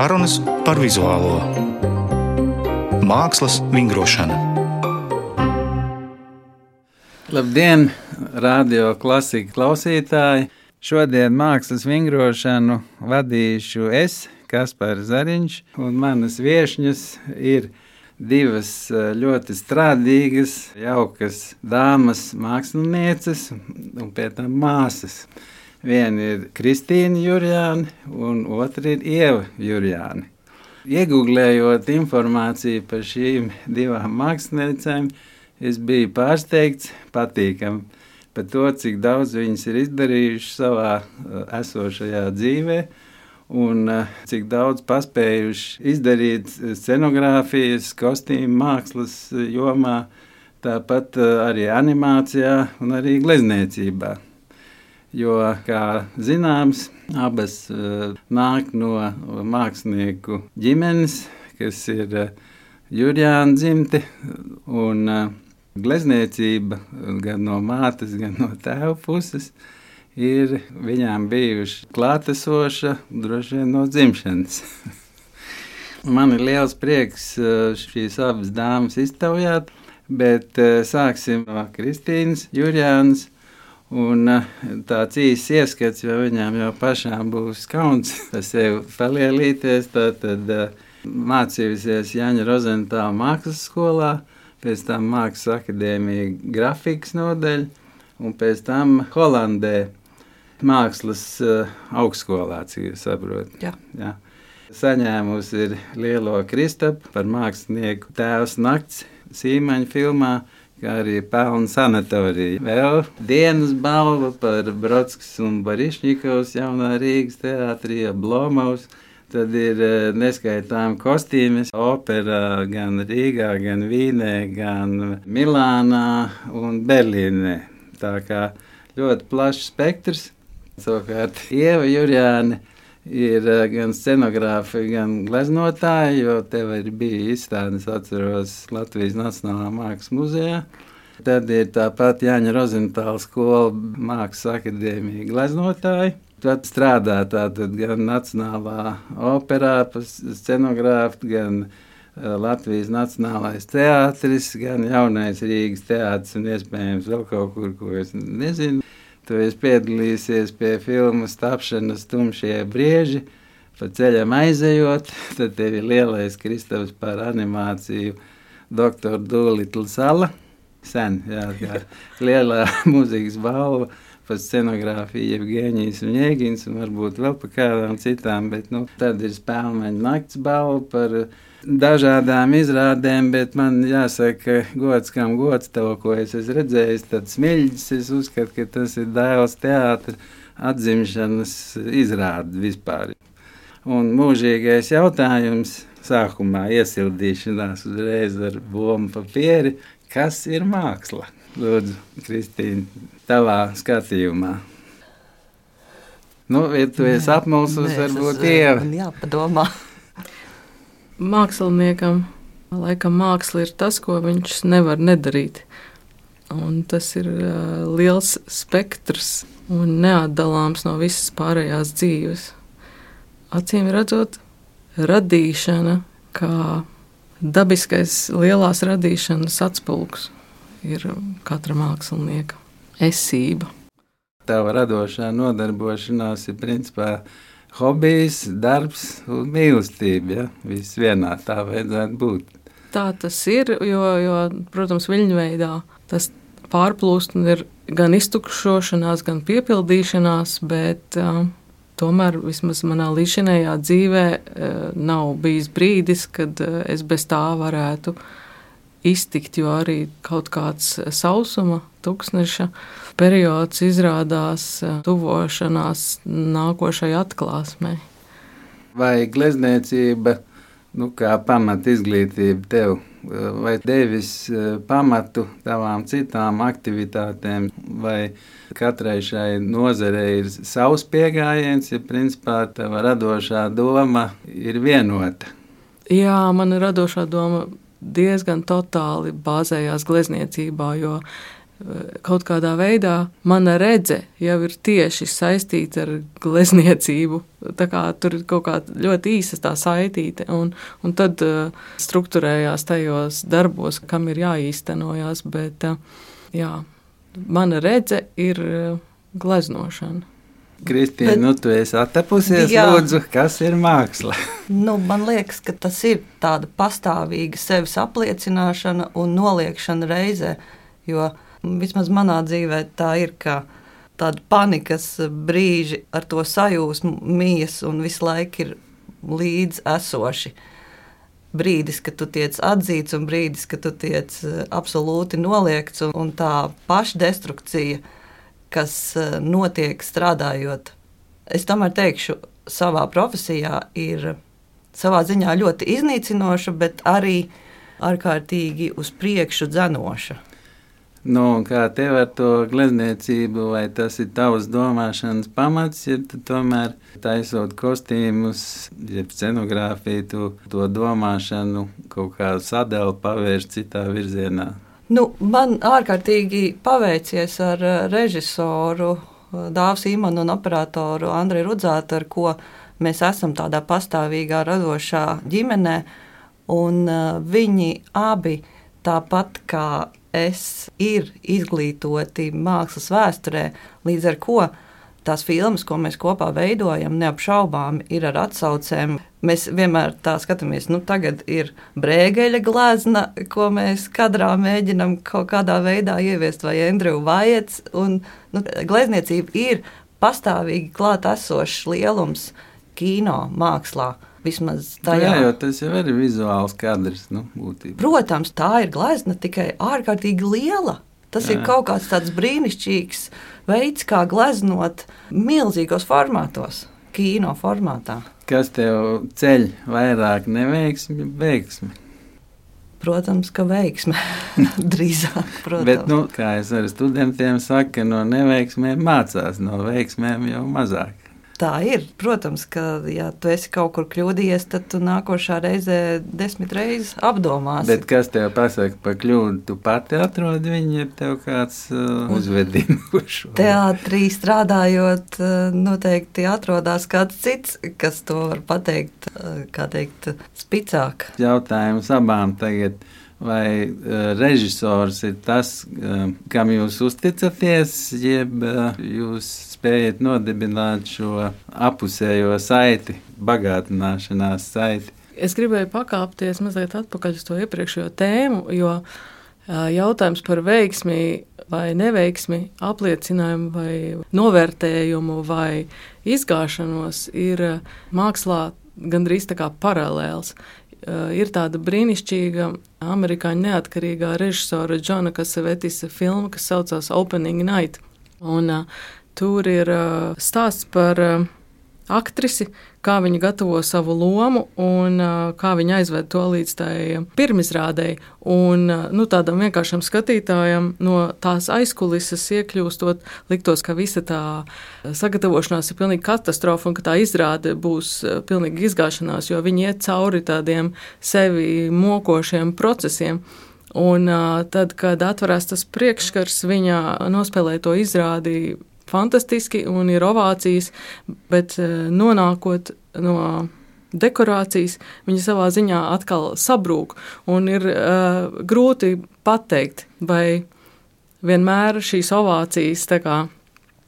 Sarunas par vizuālo mākslas vingrošanu. Labdien, radio klasika klausītāji! Šodien mākslas vingrošanu vadīšu es, Kaspars Zariņš, un manas viesņas ir divas eh, ļoti strādīgas, jaukas dāmas, mākslinieces un pēc tam māsas. Viena ir Kristīna Jurjāna, un otra ir Ieva Jurjāna. Iegūlējot informāciju par šīm divām māksliniecēm, es biju pārsteigts, patīkami par to, cik daudz viņas ir izdarījušas savā uh, esošajā dzīvē, un uh, cik daudz paspējuši izdarīt scenogrāfijas, kostīmu mākslas jomā, tāpat uh, arī animācijā un arī glezniecībā jo, kā zināms, abas uh, nāk no mākslinieku ģimenes, kas ir uh, Jurijāna dzimte un uh, glezniecība gan no mātes, gan no tēva puses. Ir viņām bijuši klātesoša, droši vien no dzimšanas. Man ir liels prieks šīs abas dāmas iztaujāt, bet sāksim no Kristīnas Jurijānas Un eh, tāds īsts ieskats, jo viņām jau pašām būs kauns par sevi palielīties. Tad eh, mācījusies Jāņa Rozentāla mākslas skolā, pēc tam Mākslas akadēmija grafikas nodeļa un pēc tam Holandē mākslas uh, augstskolā, cik jūs saprotat. Jā. Jā. Saņēmusi ir lielo Kristapu par mākslinieku tēvs nakts Sīmaņa filmā kā arī pelnu sanatorija. Vēl dienas balva par Brodskas un Barišņikovs jaunā Rīgas teātrija Blomaus. Tad ir eh, neskaitām kostīmes operā gan Rīgā, gan Vīnē, gan Milānā un Berlīnē. Tā kā ļoti plašs spektrs. Savukārt Ieva Jurjāne ir eh, gan scenogrāfi, gan gleznotāji, jo tev ir bija izstādes, atceros, Latvijas Nacionālā Mākslas muzejā. Tad ir tāpat Jāņa Rozentāla skola, Mākslas akadēmija gleznotāji. Tad strādā tātad gan Nacionālā operā, scenogrāfi, gan eh, Latvijas Nacionālais teātris, gan jaunais Rīgas teātris un iespējams vēl kaut kur, ko es nezinu. Tu esi piedalīsies pie filmas tapšanas tumšie brieži, pa ceļam aizejot, tad tev ir lielais Kristaps par animāciju Dr. Dulitla sala. Sen, jā, jā. lielā mūzikas balva par scenogrāfiju, Evgenijas un Jēgins, un varbūt vēl par kādām citām, bet nu, tad ir spēlmeņa nakts balva par dažādām izrādēm, bet man jāsaka, gods, kam gods to, ko es esmu redzējis, tad smilģis, es uzskatu, ka tas ir dēls teātra atzimšanas izrāde vispār. Un mūžīgais jautājums sākumā iesildīšanās uzreiz ar bombu papīri, kas ir māksla? Lūdzu, Kristīna, tavā skatījumā. Nu, ja tu esi apmulsus, varbūt ieva. Jāpadomā māksliniekam laikam māksla ir tas, ko viņš nevar nedarīt. Un tas ir uh, liels spektrs un neatdalāms no visas pārējās dzīves. Acīm redzot, radīšana, kā dabiskais lielās radīšanas atspulgs, ir katra mākslinieka esība. Tava radošā nodarbošanās ir principā hobijs, darbs un mīlestība. Ja? Viss vienā tā vajadzētu būt. Tā tas ir, jo, jo protams, viļņveidā tas pārplūst un ir gan iztukšošanās, gan piepildīšanās, bet uh, tomēr vismaz manā līdzinējā dzīvē uh, nav bijis brīdis, kad uh, es bez tā varētu iztikt, jo arī kaut kāds sausuma, tūkstneša periods izrādās eh, tuvošanās nākošai atklāsmei. Vai glezniecība, nu, kā pamata izglītība tev, eh, vai devis eh, pamatu tavām citām aktivitātēm, vai katrai šai nozarei ir savs pieejams, ja principā tava radošā doma ir vienota? Jā, mana radošā doma diezgan totāli bāzējās glezniecībā, jo kaut kādā veidā mana redze jau ir tieši saistīta ar glezniecību. Tā kā tur ir kaut kāda ļoti īsa tā saitīte, un, un tad uh, struktūrējās tajos darbos, kam ir jāīstenojas. Bet uh, jā, mana redze ir uh, gleznošana. Kristīna, nu, tu esi attapusies, jā. lūdzu, kas ir māksla? nu, man liekas, ka tas ir tāda pastāvīga sevis apliecināšana un noliekšana reizē, jo vismaz manā dzīvē tā ir, ka tāda panikas brīži ar to sajūsmu mijas un visu laiku ir līdz esoši. Brīdis, kad tu tiec atzīts, un brīdis, kad tu tiec eh, absolūti noliegts, un, un tā pašdestrukcija, kas eh, notiek strādājot. Es tomēr teikšu, savā profesijā ir savā ziņā ļoti iznīcinoša, bet arī ārkārtīgi uz priekšu dzenoša. Nu, kā tev ar to glezniecību, vai tas ir tavs domāšanas pamats, ja tu tomēr taisot kostīmus, jeb scenogrāfiju, tu to domāšanu kaut kā sadēlu pavērš citā virzienā? Nu, man ārkārtīgi paveicies ar eh, režisoru eh, Dāvisu Imanu un operatoru Andriu Rudzātu, ar ko mēs esam tādā pastāvīgā radošā ģimenē. Un uh, viņi abi, tāpat kā es, ir izglītoti mākslas vēsturē, līdz ar to tās filmas, ko mēs kopā veidojam, neapšaubām ir ar atsaucēm. Mēs vienmēr tā skatāmies, nu, tagad ir brēgeļa glezna, ko mēs kadrā mēģinam kaut kādā veidā ieviest, vai Andrew Vajets. Un, nu, glezniecība ir pastāvīgi klāt esošs lielums kino mākslā. Vismaz tajā. Jā, jo tas jau ir vizuāls kadrs. Nu, būtībā. Protams, tā ir glezna tikai ārkārtīgi liela. Tas Jā. ir kaut kāds tāds brīnišķīgs veids, kā gleznot milzīgos formātos, kino formātā. Kas tev ceļ vairāk neveiksmi, veiksmi? Protams, ka veiksme drīzāk. Protams. Bet, nu, kā es ar studentiem saku, no neveiksmēm mācās, no veiksmēm jau mazāk. Tā ir. Protams, ka, ja tu esi kaut kur kļūdījies, tad tu nākošā reizē desmit reizes apdomāsi. Bet kas tev pasaka par kļūdu? Tu pati atrodi viņu, ja tev kāds uh, uzvedina uz šo. Teātrī strādājot, uh, noteikti atrodas kāds cits, kas to var pateikt, uh, kā teikt, spicāk. Jautājums abām tagad vai uh, režisors ir tas, uh, kam jūs uzticaties, jeb uh, jūs spējat nodibināt šo apusējo saiti, bagātināšanās saiti. Es gribēju pakāpties mazliet atpakaļ uz to iepriekšējo tēmu, jo jautājums par veiksmi vai neveiksmi, apliecinājumu vai novērtējumu vai izgāšanos ir mākslā gandrīz tā kā paralēls. Ir tāda brīnišķīga amerikāņu neatkarīgā režisora Džona Kasavetisa filma, kas saucās Opening Night. Un, uh, Tur ir uh, stāsts par uh, aktrisi, kā viņa gatavo savu lomu un uh, kā viņa aizved to līdz tai pirmizrādēji. Un nu, tādam vienkāršam skatītājam no tās aizkulises iekļūstot, liktos, ka visa tā sagatavošanās ir pilnīgi katastrofa un ka tā izrāde būs pilnīgi izgāšanās, jo viņi iet cauri tādiem sevi mokošiem procesiem. Un uh, tad, kad atverās tas priekšskars, viņa nospēlē to izrādi fantastiski un ir ovācijas, bet eh, nonākot no dekorācijas, viņa savā ziņā atkal sabrūk. Ir uh, grūti pateikt, vai vienmēr šīs ovācijas kā,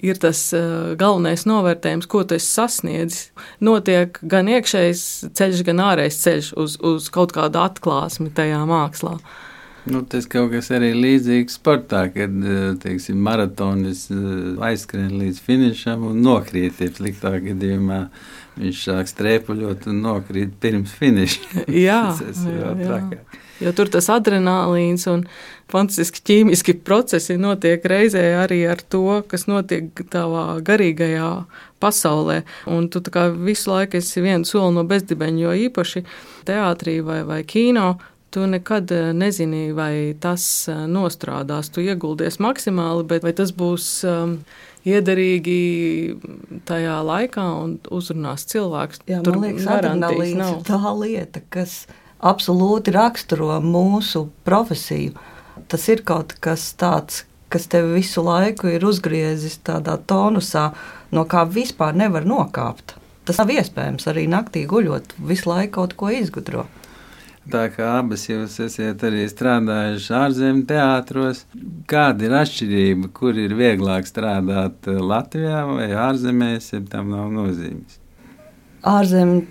ir tas uh, galvenais novērtējums, ko esi sasniedzis. Notiek gan iekšējs ceļš, gan ārējs ceļš uz, uz kaut kādu atklāsmi tajā mākslā. Uh, Nu, tas kaut kas arī līdzīgs sportā, kad eh, teiksim, maratonis eh, aizskrien līdz finišam un nokrīt. Sliktā gadījumā viņš sāk strēpuļot un nokrīt pirms finiša. Jā, tas ir vēl trakāk. Jo tur tas adrenalīns un fantastiski ķīmiski procesi notiek reizē arī ar to, kas notiek tavā garīgajā pasaulē. Un tu visu laiku esi viens soli no bezdibeņa, jo īpaši teātrī vai, vai kino Tu nekad eh, nezini, vai tas eh, nostrādās. Tu ieguldies maksimāli, bet vai tas būs um, iederīgi tajā laikā un uzrunās cilvēks. Jā, Tur liekas, garantijas nav. Tā lieta, kas absolūti raksturo mūsu profesiju. Tas ir kaut kas tāds, kas tev visu laiku ir uzgriezis tādā tonusā, no kā vispār nevar nokāpt. Tas nav iespējams arī naktī guļot, visu laiku kaut ko izgudrot. Tā kā abas jūs esat arī strādājuši ārzemju teātros, kāda ir atšķirība, kur ir vieglāk strādāt Latvijā vai ārzemēs, ja tam nav nozīmes? Ārzemju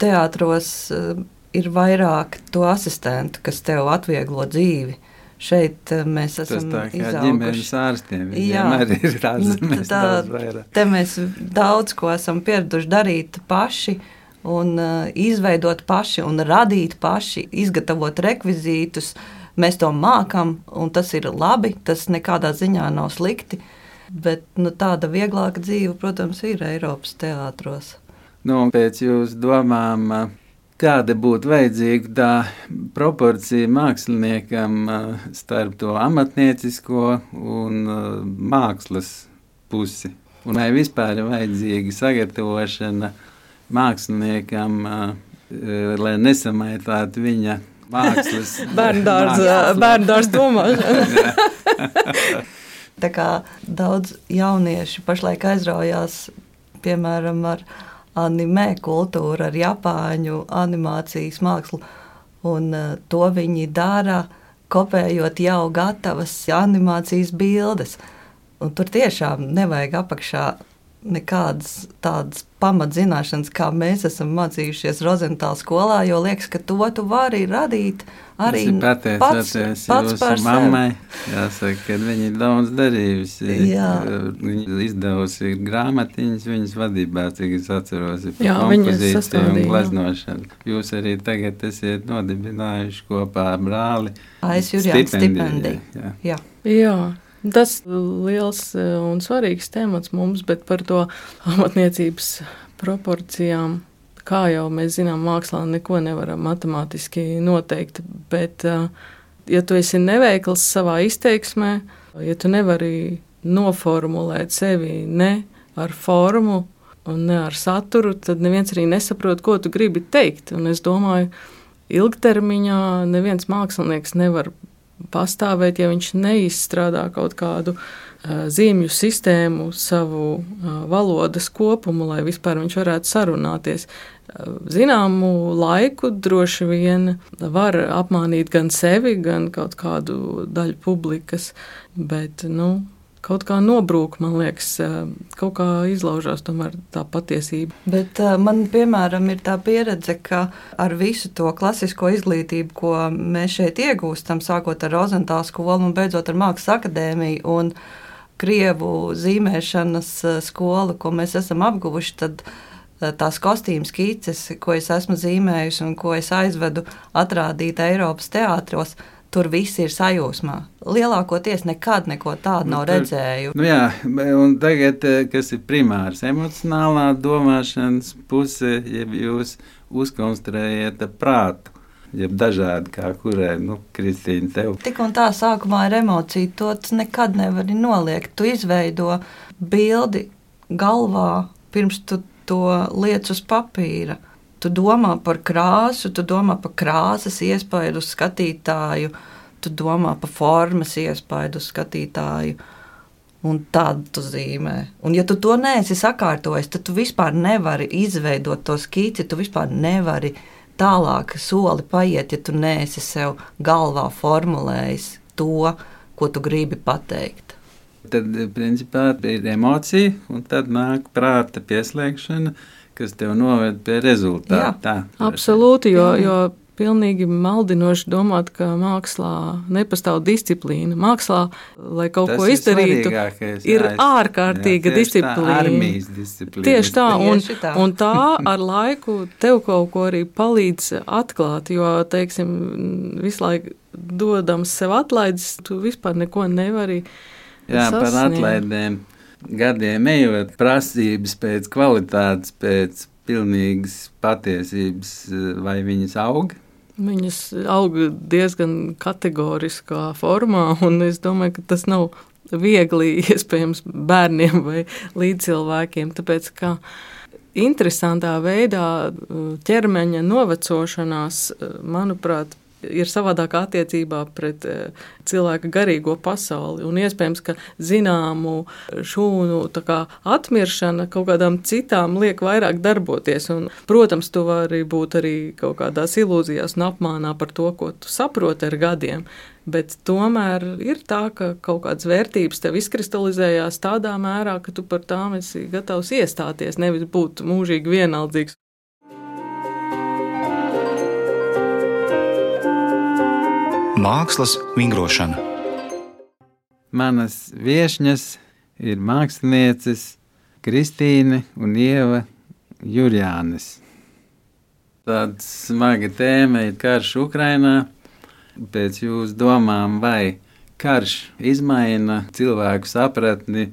teātros eh, ir vairāk to asistentu, kas tev atvieglo dzīvi. Šeit eh, mēs esam Tas tā kā izauguši. ģimenes ārstiem. Jā. Arī ir ārzemēs Nu, tā- daudz vairāk. Te mēs daudz ko esam pieraduši darīt paši. Un uh, izveidot paši, un radīt paši, izgatavot rekvizītus. Mēs to mākam, un tas ir labi. Tas nekādā ziņā nav slikti. Bet nu, tāda vieglāka dzīve, protams, ir Eiropas teātros. Nu, pēc jūsu domām, ā, kāda būtu vajadzīga tā proporcija māksliniekam ā, starp to amatniecisko un ā, mākslas pusi? Un vai vispār ir vajadzīga sagatavošana māksliniekam, lai nesamaitātu viņa mākslas Bērnu dārza domāšana. Tā kā daudz jauniešu pašlaik aizraujās, piemēram, ar anime kultūru, ar japāņu animācijas mākslu. Un to viņi dara, kopējot jau gatavas animācijas bildes. Un tur tiešām nevajag apakšā nekādas tādas pamatzināšanas, kā mēs esam mācījušies Rozentāla skolā, jo liekas, ka to tu vari radīt arī Tas ir pateicoties jūsu mammai. Jāsaka, ka viņa ir daudz darījusi. Jā. Viņa izdevusi grāmatiņas viņas vadībā, cik es atceros, ir par Jā, viņa kompozīciju un gleznošanu. Jūs arī tagad esat nodibinājuši kopā brāli. Aiz Jurijāna stipendiju. Jā. Jā. Jā. Tas ir liels eh, un svarīgs temats mums, bet par to amatniecības proporcijām, kā jau mēs zinām, mākslā neko nevaram matemātiski noteikt. Bet, eh, ja tu esi neveikls savā izteiksmē, ja tu nevari noformulēt sevi ne ar formu un ne ar saturu, tad neviens arī nesaprot, ko tu gribi teikt. Un es domāju, ilgtermiņā neviens mākslinieks nevar pastāvēt, ja viņš neizstrādā kaut kādu zīmju sistēmu, savu valodas kopumu, lai vispār viņš varētu sarunāties. Zināmu laiku droši vien var apmānīt gan sevi, gan kaut kādu daļu publikas, bet nu, kaut kā nobrūk, man liekas, uh, kaut kā izlaužās tomēr tā patiesība. Bet uh, man, piemēram, ir tā pieredze, ka ar visu to klasisko izglītību, ko mēs šeit iegūstam, sākot ar Rozentāla skolu un beidzot ar Mākslas akadēmiju un Krievu zīmēšanas uh, skolu, ko mēs esam apguvuši, tad tās kostīmu skices, ko es esmu zīmējusi un ko es aizvedu atrādīt Eiropas teātros, tur viss ir sajūsmā. Lielākoties nekad neko tādu nav tur- redzēju. Nu jā, un tagad, eh, kas ir primārs, emocionālā domāšanas puse, jeb jūs uzkonstruējat prātu, jeb dažādi kā kurai, nu, Kristīna, tev. Tik un tā sākumā ir emocija, to nekad nevari noliegt. Tu izveido bildi galvā, pirms tu to liec uz papīra. Tu domā par krāsu, tu domā par krāsas iespaidu uz skatītāju, tu domā par formas iespaidu uz skatītāju. Un tādu tu zīmē. Un, ja tu to neesi sakārtojis, tad tu vispār nevari izveidot to skici. Tu vispār nevari tālāk soli paiet, ja tu neesi sev galvā formulējis to, ko tu gribi pateikt. Tad, principā, ir emocija, un tad nāk prāta pieslēgšana, kas tev noved pie rezultāta. Tā, Absolūti, jo, Jā. jo pilnīgi maldinoši domāt, ka mākslā nepastāv disciplīna. Mākslā, lai kaut Tas ko ir izdarītu, svarīgākais, ir jā, ārkārtīga jā, tieši tā, disciplīna. disciplīna. Tieši tā, un, Tieši tā. un tā ar laiku tev kaut ko arī palīdz atklāt, jo, teiksim, visu laiku dodams sev atlaides, tu vispār neko nevari. Jā, par sasniegt. atlaidēm. Gadiem ejot, prasības pēc kvalitātes, pēc pilnīgas patiesības, vai viņas aug? Viņas aug diezgan kategoriskā formā, un es domāju, ka tas nav viegli iespējams bērniem vai līdzcilvēkiem. Tāpēc, ka interesantā veidā uh, ķermeņa novecošanās, uh, manuprāt, ir savādākā attiecībā pret uh, cilvēka garīgo pasauli. Un iespējams, ka zināmu šūnu kā, atmiršana kaut kādām citām liek vairāk darboties. Un, protams, tu vari būt arī kaut kādās ilūzijās un apmānā par to, ko tu saproti ar gadiem. Bet tomēr ir tā, ka kaut kādas vērtības tev izkristalizējās tādā mērā, ka tu par tām esi gatavs iestāties, nevis būt mūžīgi vienaldzīgs. Mākslas vingrošana. Manas viesņas ir mākslinieces Kristīne un Ieva Jurijānis. Tāda smaga tēma ir karš Ukrainā. Pēc jūsu domām, vai karš izmaina cilvēku sapratni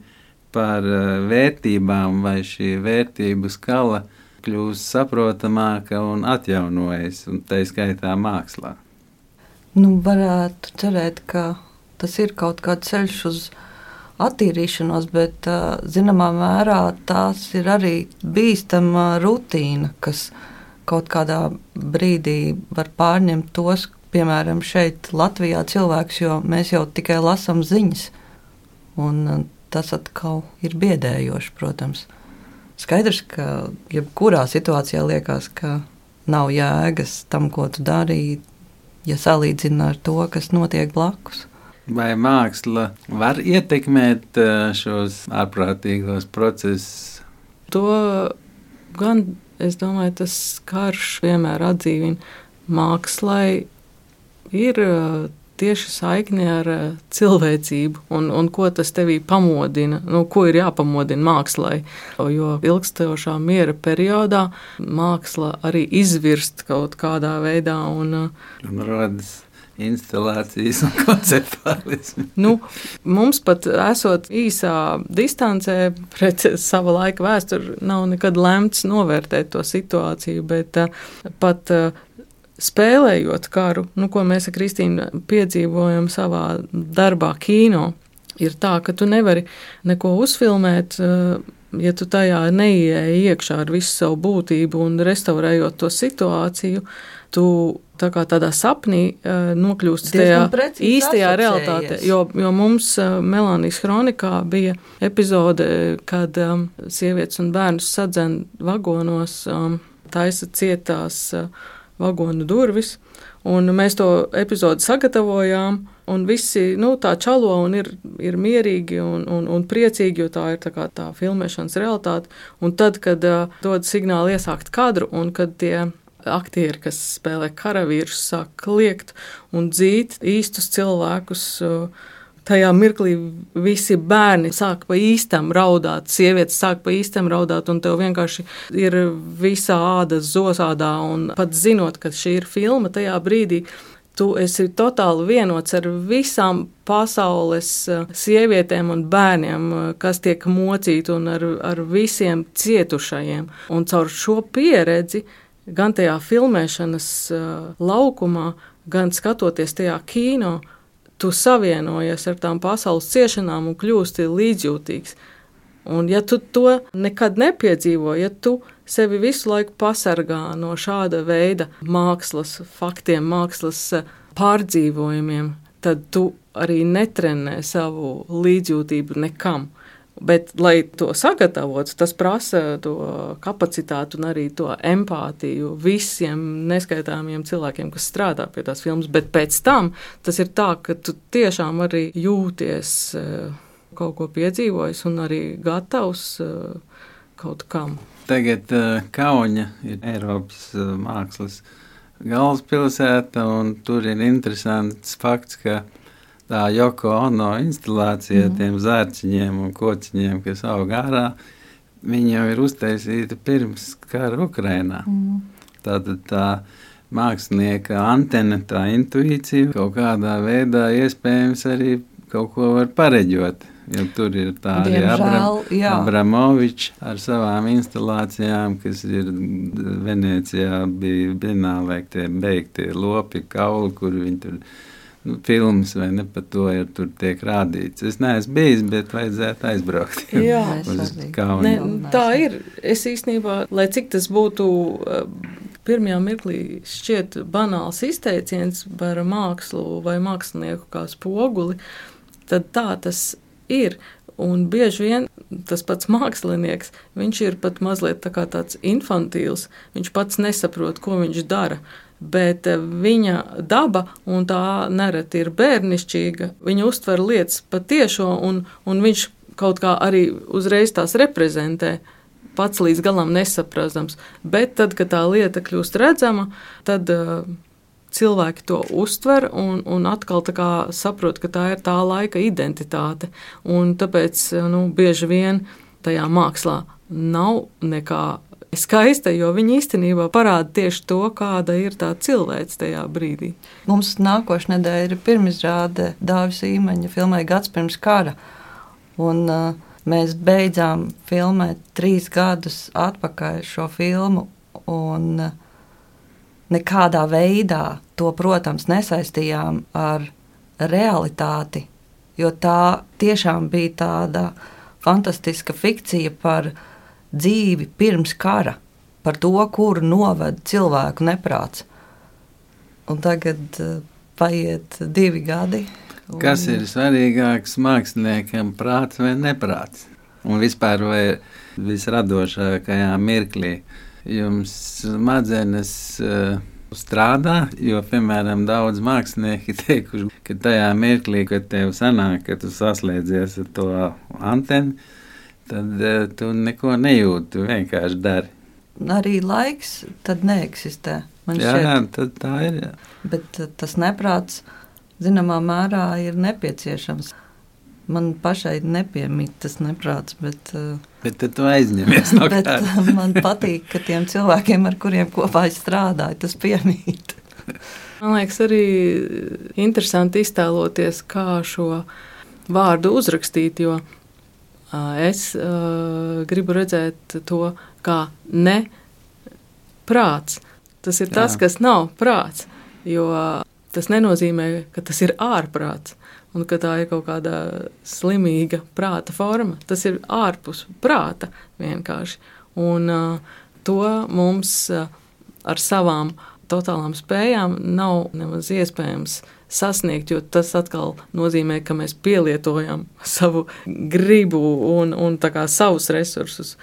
par eh, vērtībām, vai šī vērtību skala kļūst saprotamāka un atjaunojas, un tā skaitā mākslā? Nu, varētu cerēt, ka tas ir kaut kāds ceļš uz attīrīšanos, bet zināmā mērā tās ir arī bīstama rutīna, kas kaut kādā brīdī var pārņemt tos, piemēram, šeit Latvijā cilvēks, jo mēs jau tikai lasām ziņas, un tas atkal ir biedējoši, protams. Skaidrs, ka jebkurā situācijā liekas, ka nav jēgas tam, ko tu darīji, ja salīdzina ar to, kas notiek blakus. Vai māksla var ietekmēt eh, šos ārprātīgos procesus? To gan, es domāju, tas karš vienmēr atdzīvina. Mākslai ir eh, tieši saikni ar eh, cilvēcību un, un ko tas tevī pamodina, nu, ko ir jāpamodina mākslai. Jo ilgstošā miera periodā māksla arī izvirst kaut kādā veidā. Un, eh, un rodas instalācijas un konceptuālismu. nu, mums pat esot īsā distancē pret sava laika vēsturi, nav nekad lemts novērtēt to situāciju, bet uh, pat spēlējot karu, nu, ko mēs ar Kristīnu piedzīvojam savā darbā, kino, ir tā, ka tu nevari neko uzfilmēt. Eh, ja tu tajā neieeji iekšā ar visu savu būtību un restaurējot to situāciju, tu tā kā tādā sapnī uh, nokļūst tajā īstajā realitātē. Jo, jo mums uh, Melānijas kronikā bija epizode, kad um, sievietes un bērnus sadzen vagonos, um, taisa cietās uh, vagonu durvis. Un mēs to epizodi sagatavojām, un visi nu, tā čalo un ir, ir mierīgi un, un, un priecīgi, jo tā ir tā, tā filmēšanas realitāte. Un tad, kad uh, dod signālu iesākt kadru, un kad tie aktieri, kas spēlē karavīrus, sāk kliegt un dzīt īstus cilvēkus. Uh, tajā mirklī visi bērni sāk pa īstam raudāt, sievietes sāk pa īstam raudāt, un tev vienkārši ir visa āda zosādā. Un pat zinot, ka šī ir filma, tajā brīdī tu esi totāli vienots ar visām pasaules eh, sievietēm un bērniem, eh, kas tiek mocīti, un ar, ar visiem cietušajiem. Un caur šo pieredzi, gan tajā filmēšanas eh, laukumā, gan skatoties tajā kino, tu savienojies ar tām pasaules ciešanām un kļūsti līdzjūtīgs. Un, ja tu to nekad nepiedzīvo, ja tu sevi visu laiku pasargā no šāda veida mākslas faktiem, mākslas eh, pārdzīvojumiem, tad tu arī netrenē savu līdzjūtību nekam. Bet, lai to sagatavotu, tas prasa to kapacitāti un arī to empātiju visiem neskaitāmiem cilvēkiem, kas strādā pie tās filmas. Bet pēc tam tas ir tā, ka tu tiešām arī jūties eh, kaut ko piedzīvojis un arī gatavs eh, kaut kam. Tagad uh, Kauņa ir Eiropas mākslas galvaspilsēta, un tur ir interesants fakts, ka tā Joko Ono instalācija mm. tiem zārciņiem un kociņiem, kas aug ārā, viņi jau ir uztaisīti pirms kara Ukrainā. Mm. Tātad tā mākslinieka antena, tā intuīcija kaut kādā veidā iespējams arī kaut ko var pareģot. Jo tur ir tādi Abram, Abramovičs ar savām instalācijām, kas ir Venecijā, bija Bienālē, tie beigtie lopi, kauli, kur viņi tur ir nu, filmas, vai ne par to, ja tur tiek rādīts. Es neesmu bijis, bet vajadzētu aizbraukt. Jā, ne, tā ir. Es īstenībā, lai cik tas būtu. pirmajā mirklī šķiet banāls izteiciens par mākslu vai mākslinieku kā spoguli, tad tā tas ir. Un bieži vien tas pats mākslinieks, viņš ir pat mazliet tā tāds infantīls. Viņš pats nesaprot, ko viņš dara. Bet eh, viņa daba, un tā nereti ir bērnišķīga, viņa uztver lietas patiešo, un, un viņš kaut kā arī uzreiz tās reprezentē pats līdz galam nesaprastams. Bet tad, kad tā lieta kļūst redzama, tad uh, cilvēki to uztver un, un atkal saprot, ka tā ir tā laika identitāte. Un tāpēc nu, bieži vien tajā mākslā nav nekā skaista, jo viņi īstenībā parāda tieši to, kāda ir tā cilvēce tajā brīdī. Mums nākošais nedēļa ir pirmizrāde Dāvis Īmaņa filmai Gads pirms kara. Un, uh, Mēs beidzām filmēt trīs gadus atpakaļ šo filmu, un nekādā veidā to, protams, nesaistījām ar realitāti, jo tā tiešām bija tāda fantastiska fikcija par dzīvi pirms kara, par to, kur noved cilvēku neprāts. Un tagad uh, paiet divi gadi. Un... Kas ir svarīgāks māksliniekam, prāts vai neprāts? Un vispār, vai visradošākajā mirklī jums smadzenes uh, strādā, jo, piemēram, daudz mākslinieki teikuši, ka tajā mirklī, kad tev sanāk, ka tu saslēdzies ar to antenu, tad uh, tu neko nejūti, tu vienkārši dari. Arī laiks tad neeksistē. Man jā, šķiet, jā, tad tā ir. Jā. Bet tas neprāts zināmā mērā ir nepieciešams. Man pašai nepiemīt tas neprāts, bet, uh, bet tu aizņemies no tā. man patīk, ka tiem cilvēkiem, ar kuriem kopā es strādāju, tas piemīt. man liekas, arī interesanti iztēloties, kā šo vārdu uzrakstīt, jo es gribu redzēt to kā ne prāts. Tas ir tas, Jā. kas nav prāts, jo tas nenozīmē, ka tas ir ārprāts un ka tā ir kaut kāda slimīga prāta forma. Tas ir ārpus prāta vienkārši. Un uh, to mums uh, ar savām totālām spējām nav nemaz iespējams sasniegt, jo tas atkal nozīmē, ka mēs pielietojam savu gribu un, un savus resursus.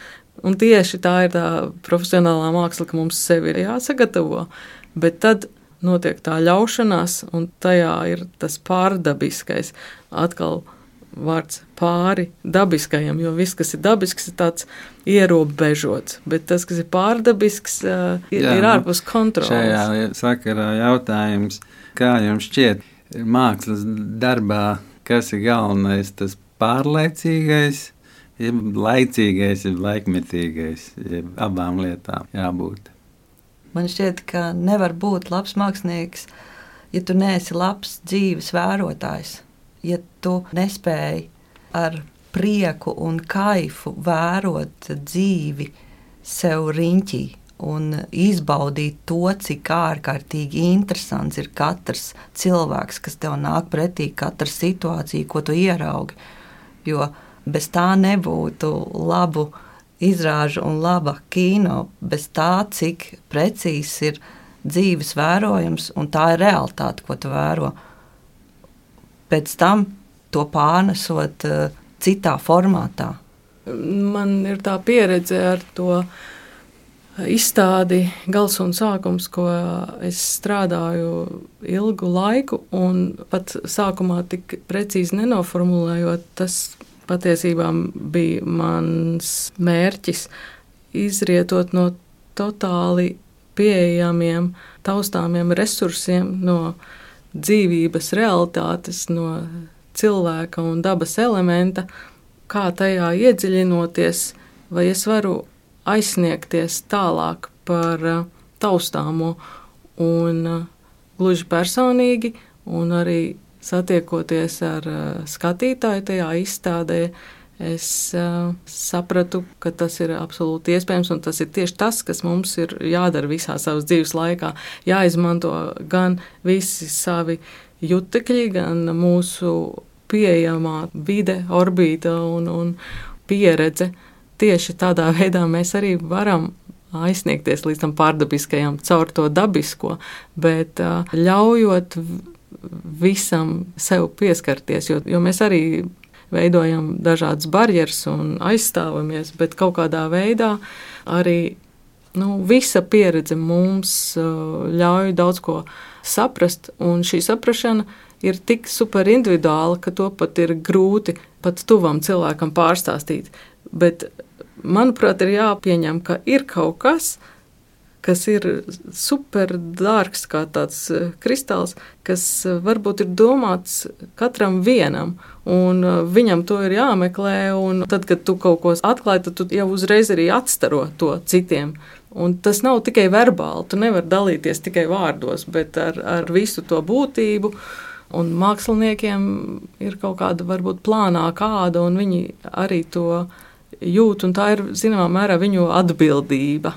Un tieši tā ir tā profesionālā māksla, ka mums sevi ir jāsagatavo. Bet tad notiek tā ļaušanās, un tajā ir tas pārdabiskais. Atkal vārds pāri dabiskajam, jo viss, kas ir dabisks, ir tāds ierobežots, bet tas, kas ir pārdabisks, ir, Jā, ir ārpus kontrolas. Šajā sakarā jautājums, kā jums šķiet, mākslas darbā, kas ir galvenais, tas pārlaicīgais, jeb laicīgais, jeb laikmetīgais, jeb abām lietām jābūt. Man šķiet, ka nevar būt labs mākslinieks, ja tu neesi labs dzīves vērotājs, ja tu nespēji ar prieku un kaifu vērot dzīvi sev riņķī un izbaudīt to, cik ārkārtīgi interesants ir katrs cilvēks, kas tev nāk pretī, katra situācija, ko tu ieraugi. Jo bez tā nebūtu labu izrāžu un laba kino bez tā, cik precīzs ir dzīves vērojums, un tā ir realitāte, ko tu vēro. Pēc tam to pārnesot uh, citā formātā. Man ir tā pieredze ar to izstādi Gals un sākums, ko es strādāju ilgu laiku, un pat sākumā tik precīzi nenoformulējot, tas patiesībā bija mans mērķis izrietot no totāli pieejamiem, taustāmiem resursiem, no dzīvības realitātes, no cilvēka un dabas elementa, kā tajā iedziļinoties, vai es varu aizsniegties tālāk par uh, taustāmo un uh, gluži personīgi, un arī satiekoties ar uh, skatītāju tajā izstādē, es sapratu, ka tas ir absolūti iespējams, un tas ir tieši tas, kas mums ir jādara visā savas dzīves laikā. Jāizmanto gan visi savi jutekļi, gan mūsu pieejamā vide, orbīta un, un pieredze. Tieši tādā veidā mēs arī varam aizsniegties līdz tam pārdabiskajam, caur to dabisko, bet ļaujot visam sev pieskarties, jo, jo mēs arī veidojam dažādas barjeras un aizstāvamies, bet kaut kādā veidā arī nu, visa pieredze mums ļauj daudz ko saprast, un šī saprašana ir tik super individuāla, ka to pat ir grūti pat tuvam cilvēkam pārstāstīt. Bet, manuprāt, ir jāpieņem, ka ir kaut kas, kas ir super dārgs, kā tāds e, kristāls, kas e, varbūt ir domāts katram vienam, un e, viņam to ir jāmeklē. Tad, kad tu kaut ko atklāji, tad tu jau uzreiz arī atstaro to citiem. Un tas nav tikai verbāli, tu nevari dalīties tikai vārdos, bet ar, ar visu to būtību. Un māksliniekiem ir kaut kāda varbūt plānā kāda, un viņi arī to jūt, un tā ir zināmā mērā viņu atbildība.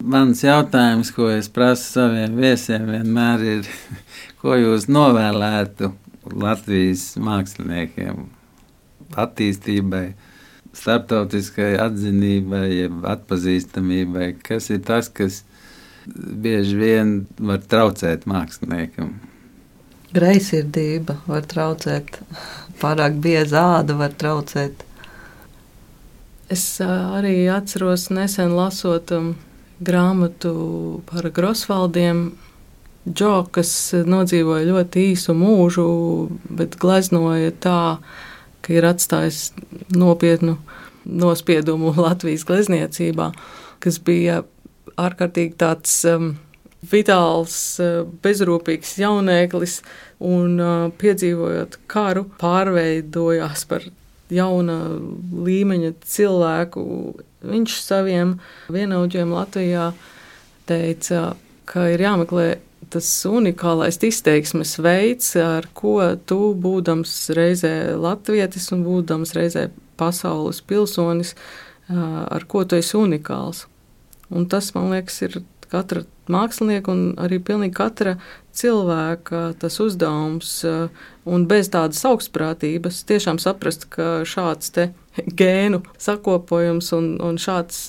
Mans jautājums, ko es prasu saviem viesiem, vienmēr ir, ko jūs novēlētu Latvijas māksliniekiem attīstībai, starptautiskai atzinībai, atpazīstamībai, kas ir tas, kas bieži vien var traucēt māksliniekam. Greizsirdība var traucēt, pārāk bieza āda var traucēt. Es arī atceros nesen lasot um, grāmatu par Grosvaldiem. Džo, kas nodzīvoja ļoti īsu mūžu, bet gleznoja tā, ka ir atstājis nopietnu nospiedumu Latvijas glezniecībā, kas bija ārkārtīgi tāds um, vitāls, bezrūpīgs jauneklis, un piedzīvojot karu, pārveidojās par jauna līmeņa cilvēku. Viņš saviem vienaudžiem Latvijā teica, ka ir jāmeklē tas unikālais izteiksmes veids, ar ko tu, būdams reizē latvietis un būdams reizē pasaules pilsonis, ar ko tu esi unikāls. Un tas, man liekas, ir katra mākslinieka un arī pilnīgi katra cilvēka tas uzdevums. Un bez tādas augstprātības tiešām saprast, ka šāds te gēnu sakopojums un, un šāds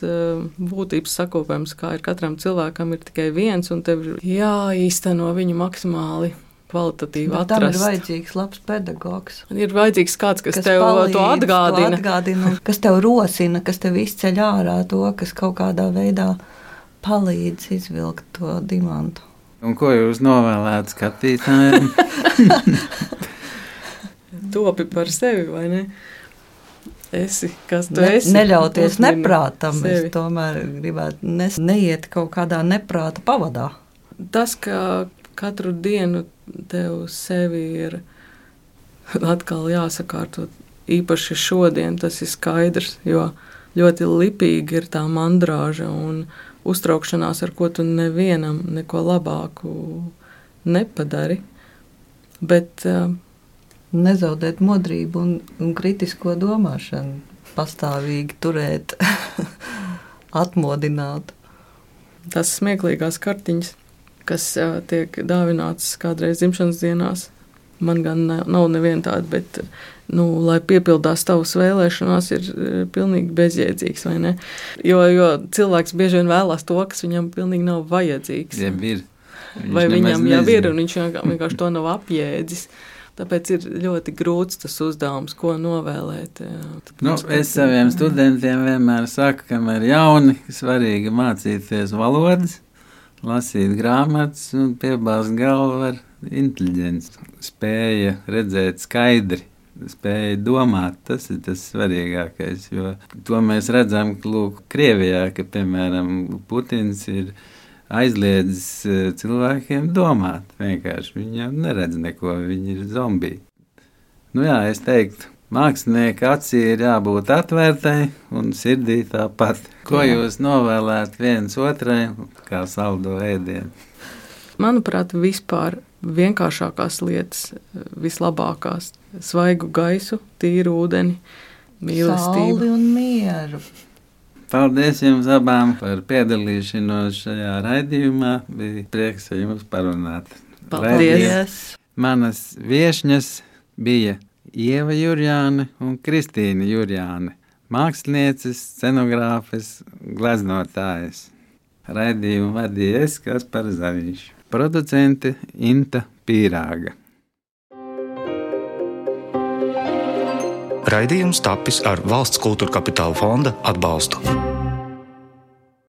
būtības sakopojums, kā ir katram cilvēkam, ir tikai viens, un tev ir jāīsteno viņu maksimāli kvalitatīvi atrast. Tam ir vajadzīgs labs pedagogs. Ir vajadzīgs kāds, kas, kas tev palīdz, to atgādina. atgādina kas tev rosina, kas tev izceļ ārā to, kas kaut kādā veidā palīdz izvilkt to dimantu. Un ko jūs novēlētu skatītājiem? Topi par sevi, vai ne? Esi, kas tu ne, esi? Neļauties neprātam. Sevi. Es tomēr gribētu ne, neiet kaut kādā neprāta pavadā. Tas, ka katru dienu tev sevi ir atkal jāsakārto, īpaši šodien, tas ir skaidrs, jo ļoti lipīgi ir tā mandrāža un, uztraukšanās, ar ko tu nevienam neko labāku nepadari. Bet, uh, Nezaudēt modrību un, un kritisko domāšanu, pastāvīgi turēt, atmodināt. Tas smieklīgās kartiņas, kas uh, tiek dāvinātas kādreiz dzimšanas dienās, man gan nav neviena tāda, bet nu, lai piepildās tavas vēlēšanās, ir e, pilnīgi bezjēdzīgs. Jo, jo cilvēks bieži vien vēlās to, kas viņam pilnīgi nav vajadzīgs. Ja ir. Viņš Vai viņam jau ir, un viņš vienkārši to nav apjēdzis. Tāpēc ir ļoti grūts tas uzdevums, ko novēlēt. Nu, es saviem studentiem vienmēr saku, ka man ir jauni, svarīgi mācīties valodas, lasīt grāmatas un piebāzt galvu ar inteliģenci, spēja redzēt skaidri spēja domāt, tas ir tas svarīgākais. Jo to mēs redzam, lūk, Krievijā, ka piemēram Putins ir aizliedzis e, cilvēkiem domāt. Vienkārši viņi jau neredz neko, viņi ir zombiji. Nu jā, es teiktu, mākslinieka acī ir jābūt atvērtai un sirdī tāpat. Ko jūs novēlētu viens otrai, kā saldo ēdienu? Manuprāt, vispār vienkāršākās lietas, vislabākās - svaigu gaisu, tīru ūdeni, mīlestību un mieru. Paldies jums abām par piedalīšanos šajā raidījumā. Bija prieks ar jums parunāt. Paldies! Raidījums. Manas viesņas bija Ieva Jurjāne un Kristīna Jurjāne, mākslinieces, scenogrāfes, gleznotājas. Raidījumu vadīja es, kas par Zariņš. Producente Inta Pīrāga. Raidījums tapis ar valsts kultūra kapitāla fonda atbalstu.